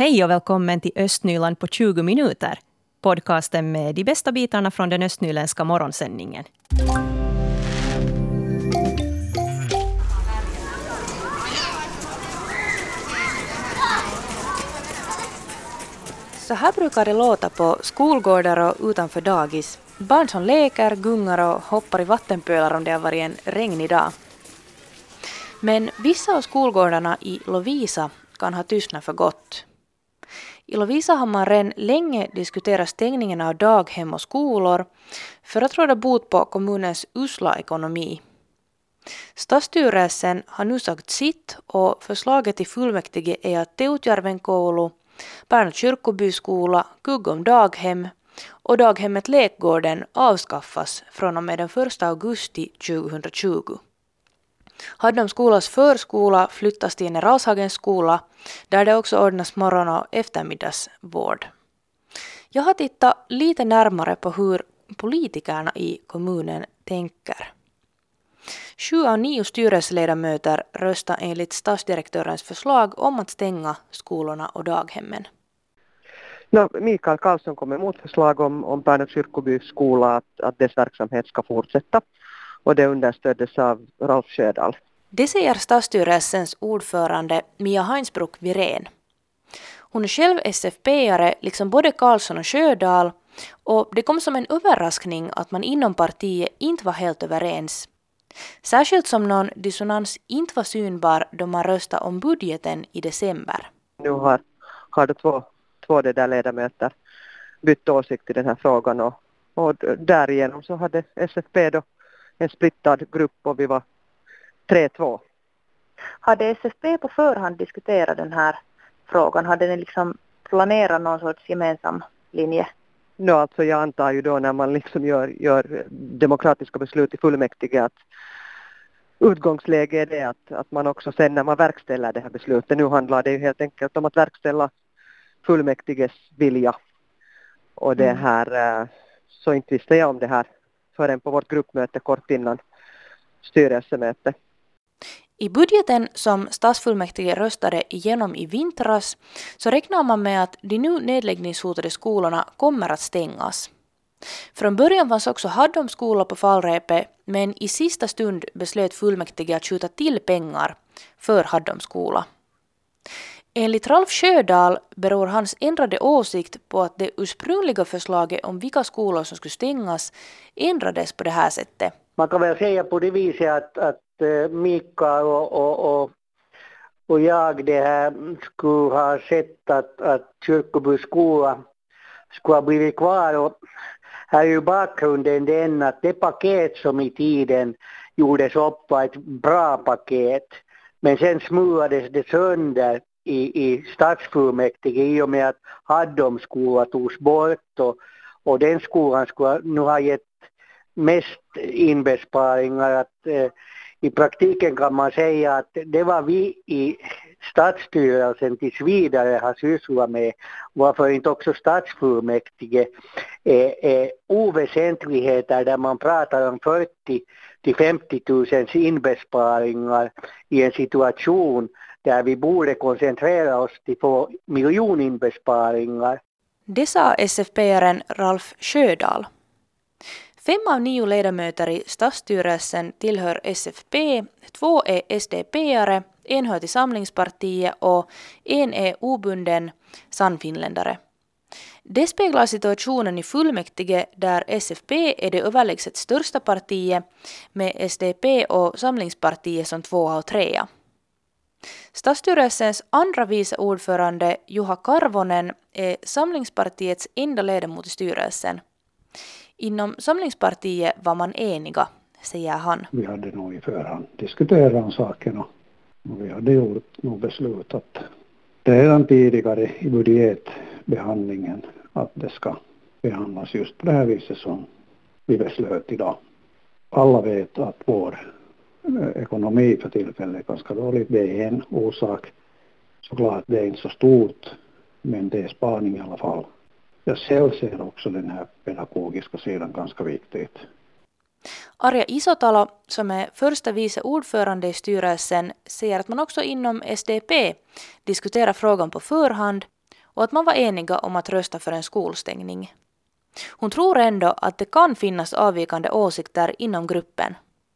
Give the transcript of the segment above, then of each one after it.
Hej och välkommen till Östnyland på 20 minuter. Podcasten med de bästa bitarna från den östnyländska morgonsändningen. Så här brukar det låta på skolgårdar och utanför dagis. Barn som leker, gungar och hoppar i vattenpölar om det har varit en regnig dag. Men vissa av skolgårdarna i Lovisa kan ha tystnat för gott. I Lovisa har man redan länge diskuterat stängningen av daghem och skolor för att råda bot på kommunens usla ekonomi. Stadsstyrelsen har nu sagt sitt och förslaget i fullmäktige är att Teutjärven koulu, Pärnö kyrkobyskola, Kuggom daghem och daghemmet Lekgården avskaffas från och med den 1 augusti 2020. Haddom skolas förskola flyttas till Generalshagens skola där det också ordnas morgon och eftermiddagsvård. Jag har tittat lite närmare på hur politikerna i kommunen tänker. Sju av nio styrelseledamöter röstar enligt stadsdirektörens förslag om att stänga skolorna och daghemmen. No, Mikael Karlsson kom med motförslag om, om Pärnö kyrkobys skola att, att dess verksamhet ska fortsätta och det understöddes av Rolf Sjödahl. Det säger stadsstyrelsens ordförande Mia Heinsbruck Virén. Hon är själv SFP-are liksom både Karlsson och Sjödahl och det kom som en överraskning att man inom partiet inte var helt överens. Särskilt som någon dissonans inte var synbar då man röstade om budgeten i december. Nu har, har det två, två det där ledamöter bytt åsikt i den här frågan och, och därigenom så hade SFP då en splittad grupp och vi var 3-2. Hade SFP på förhand diskuterat den här frågan? Hade ni liksom planerat någon sorts gemensam linje? No, alltså jag antar ju då när man liksom gör, gör demokratiska beslut i fullmäktige att utgångsläge är det att, att man också sen när man verkställer det här beslutet, nu handlar det ju helt enkelt om att verkställa fullmäktiges vilja. Och det mm. här, eh, så inte visste jag om det här förrän på vårt gruppmöte kort innan styrelsemöte. I budgeten som stadsfullmäktige röstade igenom i vintras så räknar man med att de nu nedläggningshotade skolorna kommer att stängas. Från början fanns också Haddom skola på fallrepet men i sista stund beslöt fullmäktige att skjuta till pengar för Haddom skola. Enligt Ralf Sjödahl beror hans ändrade åsikt på att det ursprungliga förslaget om vilka skolor som skulle stängas ändrades på det här sättet. Man kan väl säga på det viset att, att eh, Mikael och, och, och, och jag det här skulle ha sett att, att Kyrkoby skola skulle ha blivit kvar och här är ju bakgrunden den att det paket som i tiden gjordes upp var ett bra paket men sen smulades det sönder i, i stadsfullmäktige i och med att Haddom skola togs bort och, och den skolan skulle nu ha gett mest inbesparingar. Att, eh, I praktiken kan man säga att det var vi i stadsstyrelsen tills vidare har sysslat med, varför inte också stadsfullmäktige är, är oväsentligheter där man pratar om 40 till 50 000 inbesparingar i en situation där vi borde koncentrera oss till få miljoninbesparingar. Det sa SFP-aren Ralf Sjödahl. Fem av nio ledamöter i stadsstyrelsen tillhör SFP, två är SDP-are, en hör till Samlingspartiet och en är obunden sannfinländare. Det speglar situationen i fullmäktige där SFP är det överlägset största partiet med SDP och Samlingspartiet som tvåa och trea. Stadsstyrelsens andra vice ordförande Juha Karvonen är Samlingspartiets enda ledamot i styrelsen. Inom Samlingspartiet var man eniga, säger han. Vi hade nog i förhand diskuterat om saken och, vi hade gjort nog beslutat redan tidigare i budgetbehandlingen att det ska behandlas just på det här viset som vi beslöt idag. Alla vet att vår ekonomi för tillfället ganska dålig. Det är en orsak. Såklart det är inte så stort men det är spaning i alla fall jag själv ser också den här pedagogiska sidan ganska viktigt. Arja Isotalo, som är första vice ordförande i styrelsen, säger att man också inom SDP diskuterar frågan på förhand och att man var eniga om att rösta för en skolstängning. Hon tror ändå att det kan finnas avvikande åsikter inom gruppen.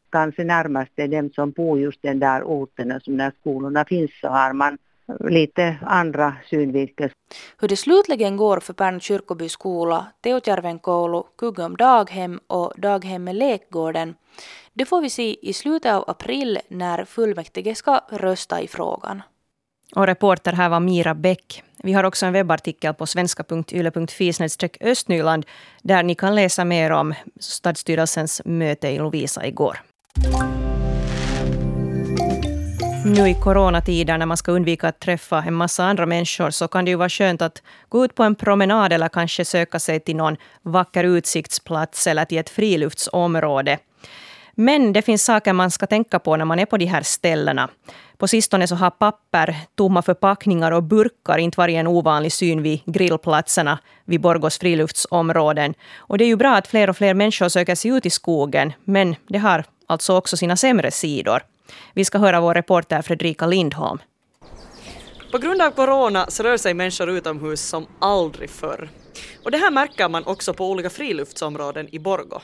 Kanske närmast är dem som bor just den där orten som där skolorna finns så har man lite andra synvinkel. Hur det slutligen går för Pärnu kyrkoby skola, Teutjärven koulu, Kugum daghem och daghemmet Lekgården, det får vi se i slutet av april när fullmäktige ska rösta i frågan. Och reporter här var Mira Bäck. Vi har också en webbartikel på svenska.yle.fi östnyland där ni kan läsa mer om stadsstyrelsens möte i Lovisa igår. Nu i coronatider när man ska undvika att träffa en massa andra människor så kan det ju vara skönt att gå ut på en promenad eller kanske söka sig till någon vacker utsiktsplats eller till ett friluftsområde. Men det finns saker man ska tänka på när man är på de här ställena. På sistone så har papper, tomma förpackningar och burkar inte varit en ovanlig syn vid grillplatserna vid Borgos friluftsområden. Och det är ju bra att fler och fler människor söker sig ut i skogen, men det har alltså också sina sämre sidor. Vi ska höra vår reporter Fredrika Lindholm. På grund av corona så rör sig människor utomhus som aldrig förr. Och det här märker man också på olika friluftsområden i Borgo.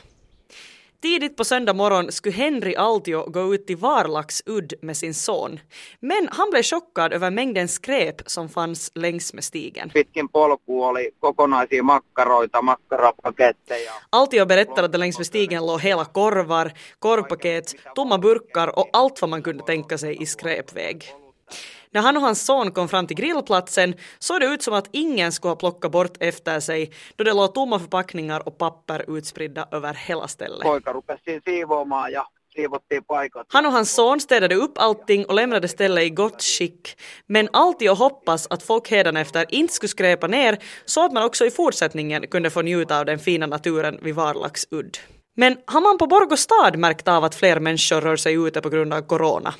Tidigt på söndag morgon skulle Henry Altio gå ut till Varlaxudd med sin son. Men han blev chockad över mängden skräp som fanns längs med stigen. Pitkin polku oli kokonaisia makkaroita, makkarapaketteja. Altio berättar att det längs med stigen låg hela korvar, korvpaket, tomma burkar och allt vad man kunde tänka sig i skräpväg. När han och hans son kom fram till grillplatsen såg det ut som att ingen skulle ha plockat bort efter sig då det låg tomma förpackningar och papper utspridda över hela stället. Poika rupesi siivoamaan ja han och hans son städade upp allting och lämnade stället i gott skick. Men alltid och hoppas att folk hädanefter inte skulle skräpa ner så att man också i fortsättningen kunde få njuta av den fina naturen vid Varlaxudd. Men har man på Borgå stad märkt av att fler människor rör sig ute på grund av corona?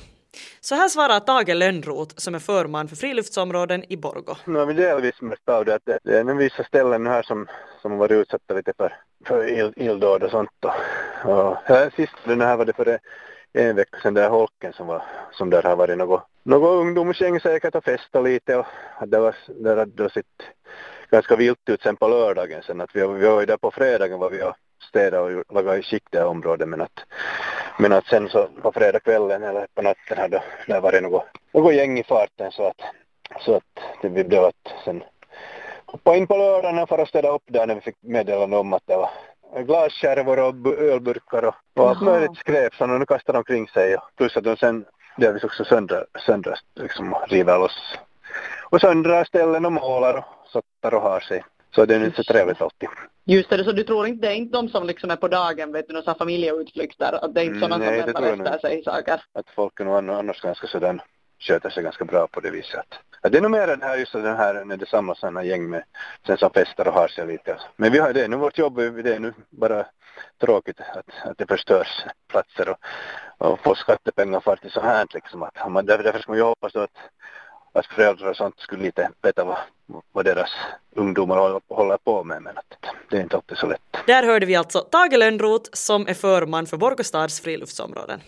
Så här svarar Tage Lönnroth som är förman för friluftsområden i Borgo. Nu har vi delvis märkt av det att det är vissa ställen här som, som varit utsatta lite för, för illdåd och sånt. Och, och här, sist den här var det för en vecka sedan där holken som var, som där har varit något, något ungdomsgäng säkert och festat lite och det var, där hade då sitt ganska vilt ut sen på lördagen sen att vi, vi var ju där på fredagen var vi och städa och laga i skick det området men att, men att sen så på fredagskvällen eller på natten hade det varit något, något gäng i farten så att, så att det blev att sen hoppa in på lördagen för att städa upp där när vi fick meddelande om att det var glasskärvor och ölburkar och, och allt möjligt skräp som de kastade omkring sig och plus att de sen delvis också söndrar, söndrar liksom river loss och söndrar ställen och målar och sottar och har sig. Så det är inte så trevligt alltid. Just det, så du tror inte det är inte de som liksom är på dagen, vet du, några familjeutflykter, att det är inte sådana Nej, som lämnar efter sig saker? Att folk är nog annars ganska sådär sköter sig ganska bra på det viset. Att det är nog mer det här just den här när det samlas sådana gäng med sen som festar och har sig lite. Men vi har det nu vårt jobb, det är nu bara tråkigt att, att det förstörs platser och, och få skattepengar för till så här liksom. Att, man, därför ska man ju hoppas då att att föräldrar och sånt skulle lite veta vad, vad deras ungdomar håller på med men att det är inte alltid så lätt. Där hörde vi alltså Tage Lönnroth som är förman för Borgostads friluftsområden.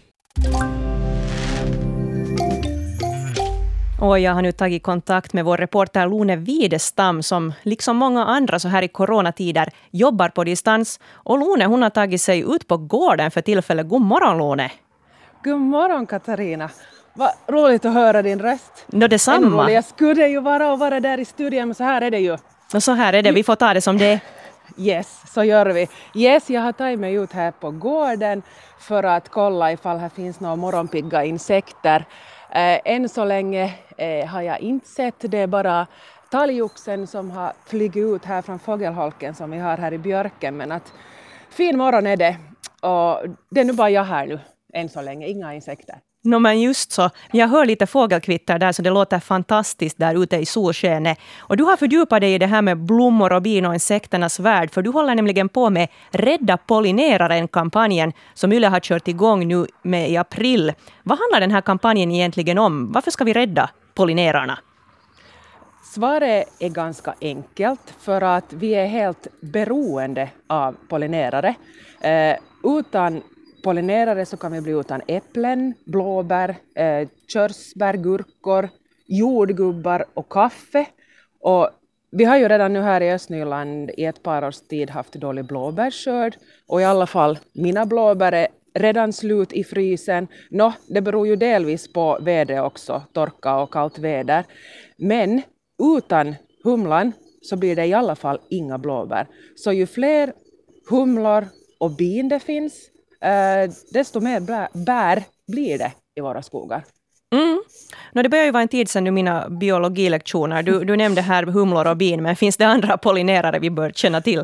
Och jag har nu tagit kontakt med vår reporter Lone Widestam som liksom många andra så här i coronatider jobbar på distans. Och Lone hon har tagit sig ut på gården för tillfället. God morgon Lone! God morgon Katarina! Vad roligt att höra din röst. No, detsamma. Jag skulle ju vara och vara där i studion, men så här är det ju. No, så här är det, vi får ta det som det är. Yes, så gör vi. Yes, jag har tagit mig ut här på gården för att kolla ifall här finns några morgonpigga insekter. Eh, än så länge eh, har jag inte sett, det är bara talgoxen som har flugit ut här från fågelholken som vi har här i björken, men att fin morgon är det. Och det är nu bara jag här nu, än så länge, inga insekter. No, men just så. Jag hör lite fågelkvitter där, så det låter fantastiskt där ute i solskenet. Och du har fördjupat dig i det här med blommor och bin och insekternas värld, för du håller nämligen på med Rädda pollineraren-kampanjen, som Yle har kört igång nu med i april. Vad handlar den här kampanjen egentligen om? Varför ska vi rädda pollinerarna? Svaret är ganska enkelt, för att vi är helt beroende av pollinerare. Eh, utan pollinerare så kan vi bli utan äpplen, blåbär, eh, körsbär, gurkor, jordgubbar och kaffe. Och vi har ju redan nu här i Östnyland i ett par års tid haft dålig blåbärsskörd och i alla fall mina blåbär är redan slut i frysen. Nå, det beror ju delvis på vädret också, torka och kallt väder. Men utan humlan så blir det i alla fall inga blåbär. Så ju fler humlor och bin det finns, desto mer bär blir det i våra skogar. Mm. No, det börjar ju vara en tid sedan nu mina biologilektioner. Du, du nämnde här humlor och bin, men finns det andra pollinerare vi bör känna till?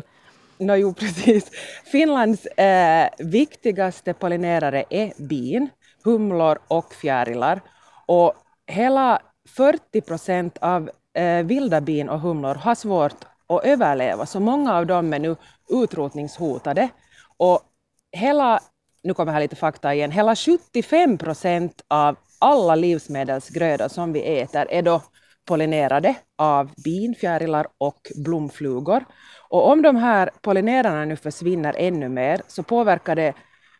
No, jo, precis. Finlands eh, viktigaste pollinerare är bin, humlor och fjärilar. Och hela 40 procent av eh, vilda bin och humlor har svårt att överleva, så många av dem är nu utrotningshotade. Och hela, nu kommer här lite fakta igen, hela 75 procent av alla livsmedelsgrödor som vi äter är då pollinerade av bin, fjärilar och blomflugor. Och om de här pollinerarna nu försvinner ännu mer så påverkar det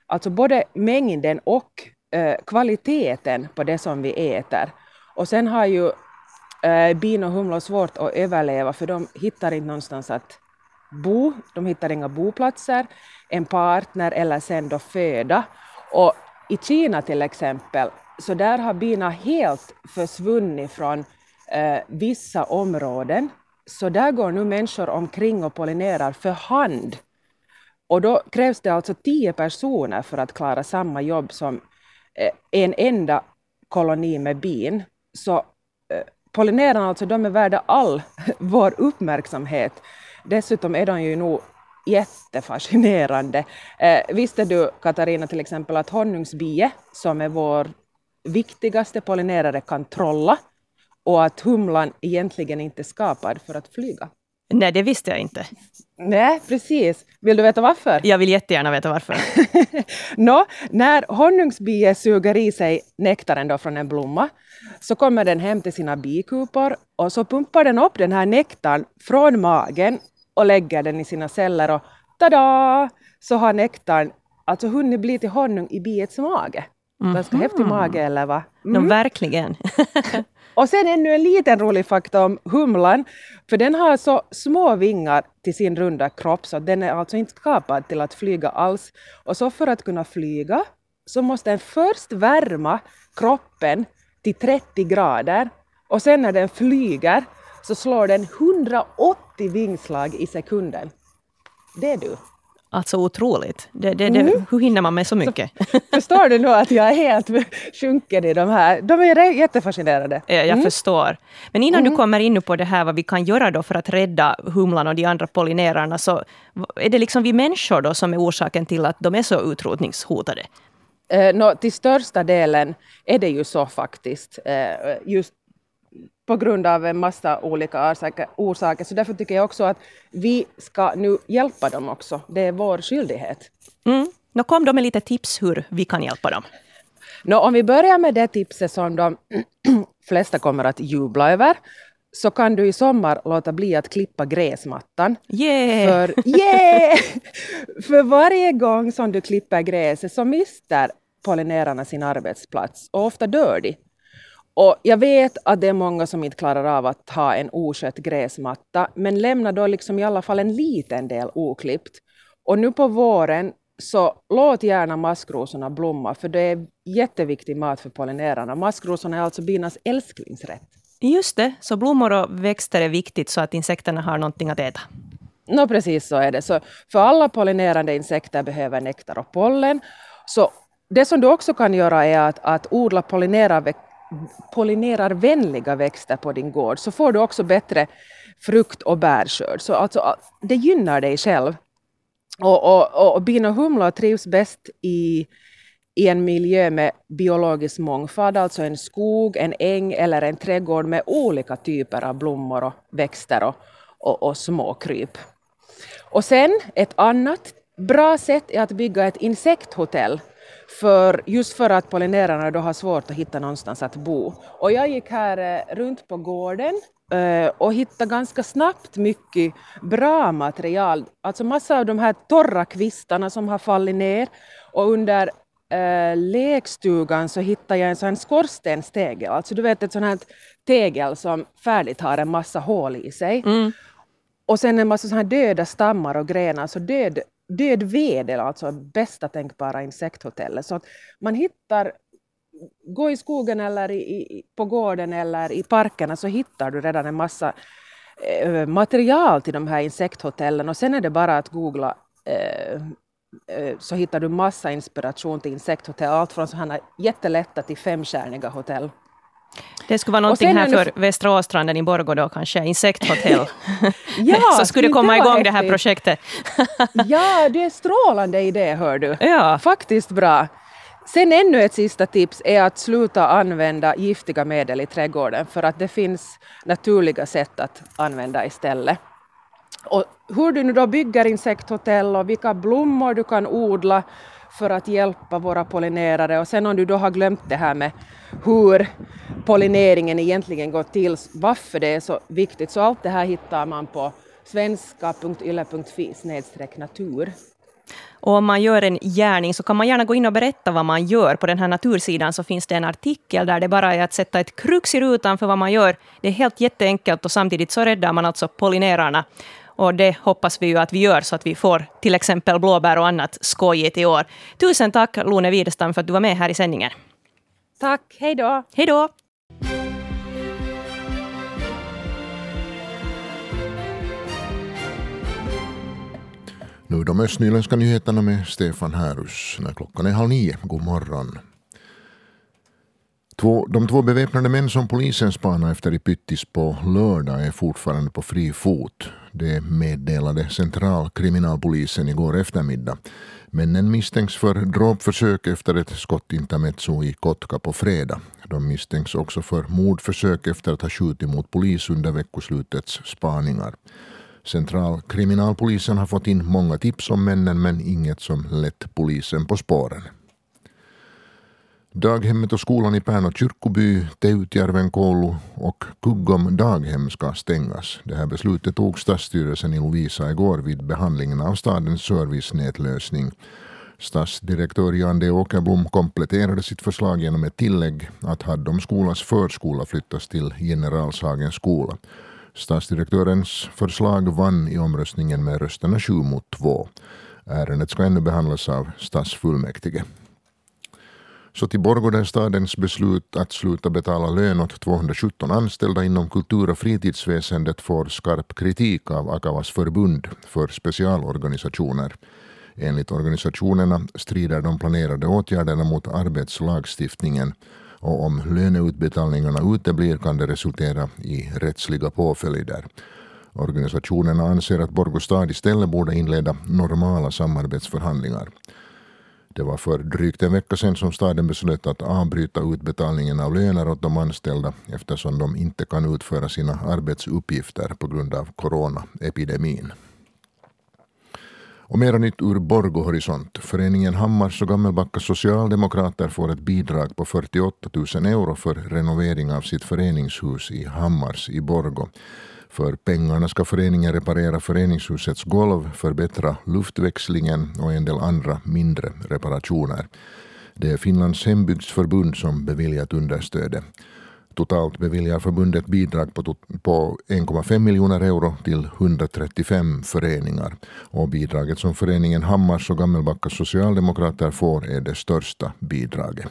alltså både mängden och eh, kvaliteten på det som vi äter. Och sen har ju eh, bin och humlor svårt att överleva för de hittar inte någonstans att bo, de hittar inga boplatser, en partner eller sen då föda. Och i Kina till exempel, så där har bina helt försvunnit från eh, vissa områden. Så där går nu människor omkring och pollinerar för hand. Och då krävs det alltså tio personer för att klara samma jobb som eh, en enda koloni med bin. Så eh, pollinerarna alltså, de är värda all vår uppmärksamhet. Dessutom är de ju nog jättefascinerande. Eh, visste du, Katarina, till exempel att honungsbie, som är vår viktigaste pollinerare, kan trolla och att humlan egentligen inte är skapad för att flyga? Nej, det visste jag inte. Nej, precis. Vill du veta varför? Jag vill jättegärna veta varför. Nå, när honungsbiet suger i sig nektaren då från en blomma så kommer den hem till sina bikupor och så pumpar den upp den här nektarn från magen och lägger den i sina celler och tada! Så har nektarn alltså hunnit bli till honung i biets mage. Mm. Ganska häftig mage eller va? Mm. No, verkligen. och sen ännu en liten rolig fakta om humlan. För den har så små vingar till sin runda kropp så den är alltså inte skapad till att flyga alls. Och så för att kunna flyga så måste den först värma kroppen till 30 grader och sen när den flyger så slår den 180 vingslag i sekunden. Det är du. Alltså otroligt. Det, det, det, mm. Hur hinner man med så mycket? Så, förstår du nu att jag är helt sjunken i de här? De är jättefascinerade. Jag mm. förstår. Men innan mm. du kommer in på det här vad vi kan göra då för att rädda humlan och de andra pollinerarna så är det liksom vi människor då som är orsaken till att de är så utrotningshotade? Eh, no, till största delen är det ju så faktiskt. Eh, just på grund av en massa olika orsaker. Så därför tycker jag också att vi ska nu hjälpa dem också. Det är vår skyldighet. Mm. Nå, kom då med lite tips hur vi kan hjälpa dem. Nå, om vi börjar med det tipset som de flesta kommer att jubla över så kan du i sommar låta bli att klippa gräsmattan. Yeah! För, yeah! för varje gång som du klipper gräset så mister pollinerarna sin arbetsplats och ofta dör de. Och jag vet att det är många som inte klarar av att ha en oskött gräsmatta, men lämna då liksom i alla fall en liten del oklippt. Och nu på våren så låt gärna maskrosorna blomma, för det är jätteviktig mat för pollinerarna. Maskrosorna är alltså binas älsklingsrätt. Just det, så blommor och växter är viktigt så att insekterna har någonting att äta. No, precis så är det. Så för alla pollinerande insekter behöver nektar och pollen. Så det som du också kan göra är att, att odla pollinerarvänliga växter på din gård, så får du också bättre frukt och bärskörd. Så alltså, det gynnar dig själv. Och, och, och bin och humlor trivs bäst i, i en miljö med biologisk mångfald, alltså en skog, en äng eller en trädgård med olika typer av blommor och växter och, och, och småkryp. Och sen ett annat bra sätt är att bygga ett insekthotell för, just för att pollinerarna då har svårt att hitta någonstans att bo. Och jag gick här eh, runt på gården eh, och hittade ganska snabbt mycket bra material. Alltså massa av de här torra kvistarna som har fallit ner och under eh, lekstugan så hittade jag en sån skorstensstegel, alltså du vet ett sånt här tegel som färdigt har en massa hål i sig. Mm. Och sen en massa såna döda stammar och grenar, så död, död ved är alltså bästa tänkbara insekthotellet. Så att man hittar, gå i skogen eller i, i, på gården eller i parkerna så hittar du redan en massa eh, material till de här insekthotellen och sen är det bara att googla eh, eh så hittar du massa inspiration till insekthotell, allt från sådana jättelätta till femstjärniga hotell. Det skulle vara någonting här för Västra Åstranden i Borgå då kanske, insekthotell. ja, så skulle det komma igång det här projektet. ja, det är strålande idé hör du. Ja. Faktiskt bra. Sen ännu ett sista tips är att sluta använda giftiga medel i trädgården för att det finns naturliga sätt att använda istället. Och hur du nu då bygger insekthotell och vilka blommor du kan odla för att hjälpa våra pollinerare och sen om du då har glömt det här med hur pollineringen egentligen går till, varför det är så viktigt, så allt det här hittar man på svenska.yle.fi natur. Och om man gör en gärning så kan man gärna gå in och berätta vad man gör. På den här natursidan så finns det en artikel där det bara är att sätta ett krux i rutan för vad man gör. Det är helt jätteenkelt och samtidigt så räddar man alltså pollinerarna. Och det hoppas vi ju att vi gör så att vi får till exempel blåbär och annat skojigt i år. Tusen tack Lone Widestam för att du var med här i sändningen. Tack, hej då. Hej då. Nu de östnyländska nyheterna med Stefan Härus när klockan är halv nio. God morgon. Två, de två beväpnade män som polisen spanade efter i Pyttis på lördag är fortfarande på fri fot. Det meddelade centralkriminalpolisen igår eftermiddag. Männen misstänks för dråpförsök efter ett skottintermezzo i Kotka på fredag. De misstänks också för mordförsök efter att ha skjutit mot polis under veckoslutets spaningar. Centralkriminalpolisen har fått in många tips om männen men inget som lett polisen på spåren. Daghemmet och skolan i Pärnu kyrkoby, Teutjärven koulu och Kuggom daghem ska stängas. Det här beslutet tog stadsstyrelsen i Lovisa igår vid behandlingen av stadens servicenätlösning. Stadsdirektör Jan D Åkerblom kompletterade sitt förslag genom ett tillägg att Haddom skolas förskola flyttas till Generalshagens skola. Stadsdirektörens förslag vann i omröstningen med rösterna 7 mot 2. Ärendet ska ännu behandlas av stadsfullmäktige. Så till Borgå stadens beslut att sluta betala lön åt 217 anställda inom kultur och fritidsväsendet får skarp kritik av Akavas förbund för specialorganisationer. Enligt organisationerna strider de planerade åtgärderna mot arbetslagstiftningen och om löneutbetalningarna uteblir kan det resultera i rättsliga påföljder. Organisationerna anser att Borgostad istället borde inleda normala samarbetsförhandlingar. Det var för drygt en vecka sedan som staden beslöt att avbryta utbetalningen av löner åt de anställda eftersom de inte kan utföra sina arbetsuppgifter på grund av coronaepidemin. Och mera nytt ur Borgo horisont. Föreningen Hammars och Gammelbacka socialdemokrater får ett bidrag på 48 000 euro för renovering av sitt föreningshus i Hammars i Borgå. För pengarna ska föreningen reparera föreningshusets golv, förbättra luftväxlingen och en del andra mindre reparationer. Det är Finlands hembygdsförbund som beviljat understödet. Totalt beviljar förbundet bidrag på, på 1,5 miljoner euro till 135 föreningar. Och bidraget som föreningen Hammars och Gammelbacka socialdemokrater får är det största bidraget.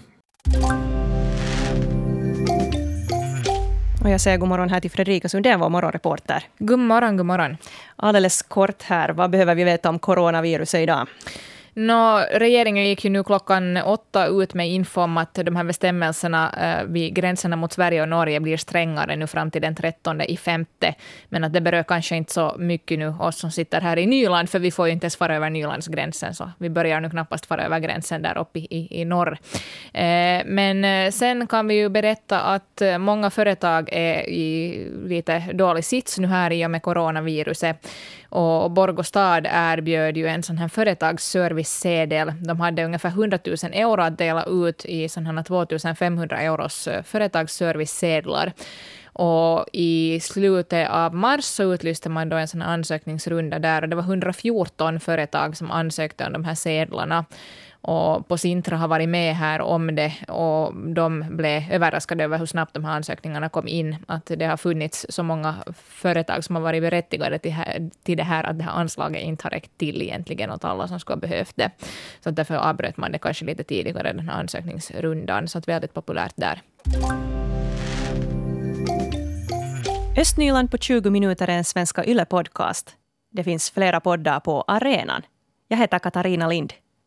Och jag säger god morgon här till Fredrika Sundén, vår morgonreporter. God morgon, god morgon. Alldeles kort här, vad behöver vi veta om coronaviruset idag? No, regeringen gick ju nu klockan åtta ut med info om att de här bestämmelserna eh, vid gränserna mot Sverige och Norge blir strängare nu fram till den 13 i femte. Men att det berör kanske inte så mycket nu oss som sitter här i Nyland, för vi får ju inte ens fara över Nylandsgränsen, så vi börjar nu knappast fara över gränsen där uppe i, i, i norr. Eh, men eh, sen kan vi ju berätta att eh, många företag är i lite dålig sits nu här i och med coronaviruset. Och Borgå stad erbjöd ju en sån här företagsservicesedel. De hade ungefär 100 000 euro att dela ut i sådana här 2500-euros eh, företagsservicesedlar. Och i slutet av mars så utlyste man då en sån ansökningsrunda där och det var 114 företag som ansökte om de här sedlarna och på Sintra har varit med här om det och de blev överraskade över hur snabbt de här ansökningarna kom in. Att det har funnits så många företag som har varit berättigade till, här, till det här att det här anslaget inte har räckt till egentligen åt alla som skulle ha behövt det. Så därför avbröt man det kanske lite tidigare den här ansökningsrundan. Så att väldigt populärt där. Östnyland på 20 minuter är en Svenska Yle-podcast. Det finns flera poddar på arenan. Jag heter Katarina Lind.